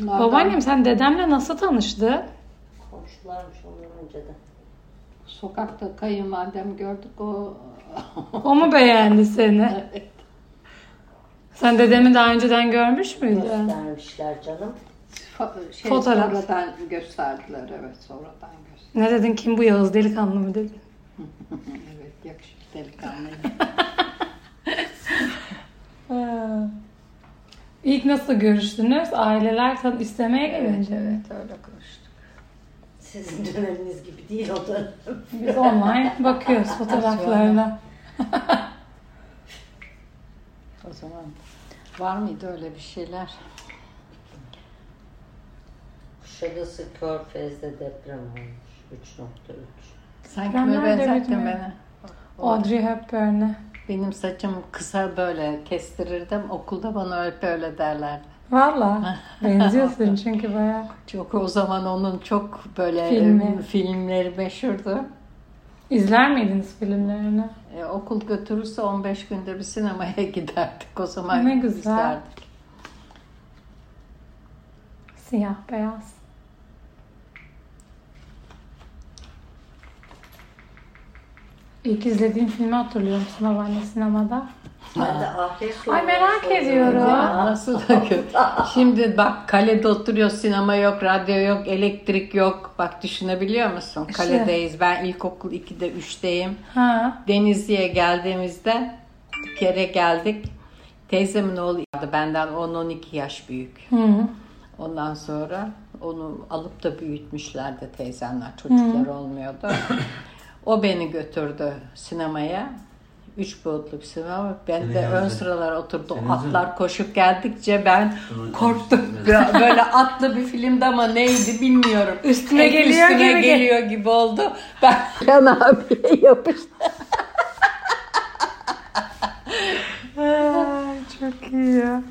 Bunlardan Babaannem sen dedemle nasıl tanıştı? Komşularmış ondan önce de. Sokakta kayınvalidem gördük o O mu beğendi seni? Sen dedemi daha önceden görmüş müydün? Göstermişler canım. Fa- şey, Fotoğraf. sonradan gösterdiler evet sonradan gösterdiler. Ne dedin kim bu Yağız delikanlı mı dedin? evet yakışıklı delikanlı. İlk nasıl görüştünüz? Aileler tan istemeye gelince. mi? evet öyle konuştuk. Sizin döneminiz gibi değil o dönem. Biz online bakıyoruz fotoğraflarına. O zaman var mıydı öyle bir şeyler? Kuşadası Körfez'de deprem olmuş. 3.3. Sen Ben kime nerede benzettin beni? Audrey Hepburn'e. Benim saçım kısa böyle kestirirdim. Okulda bana hep öyle derlerdi. Valla benziyorsun çünkü bayağı. Çok o zaman onun çok böyle Filmi. e, filmleri meşhurdu. İzler miydiniz filmlerini? E, okul götürürse 15 günde bir sinemaya giderdik. O zaman Ne güzel. izlerdik. Siyah beyaz. İlk izlediğin filmi hatırlıyor musun babaanne sinemada? Ben de ahiret Ay, merak ediyorum. Nasıl da kötü. Şimdi bak kalede oturuyor sinema yok, radyo yok, elektrik yok. Bak düşünebiliyor musun? İşte. Kaledeyiz. Ben ilkokul 2'de 3'teyim. Ha. Denizli'ye geldiğimizde bir kere geldik. Teyzemin oğlu vardı benden 10-12 yaş büyük. Hı. Ondan sonra onu alıp da büyütmüşlerdi teyzemler. Çocuklar olmuyordu. O beni götürdü sinemaya. Üç boyutlu bir sinema. Ben Seni de geldi. ön sıralar oturdu. Seni Atlar koşup geldikçe ben Sonra korktum. Böyle atlı bir filmde ama neydi bilmiyorum. Üstüme Hep geliyor üstüme gibi. geliyor gibi oldu. Ben Can abiye yapıştım. Ay, çok iyi ya.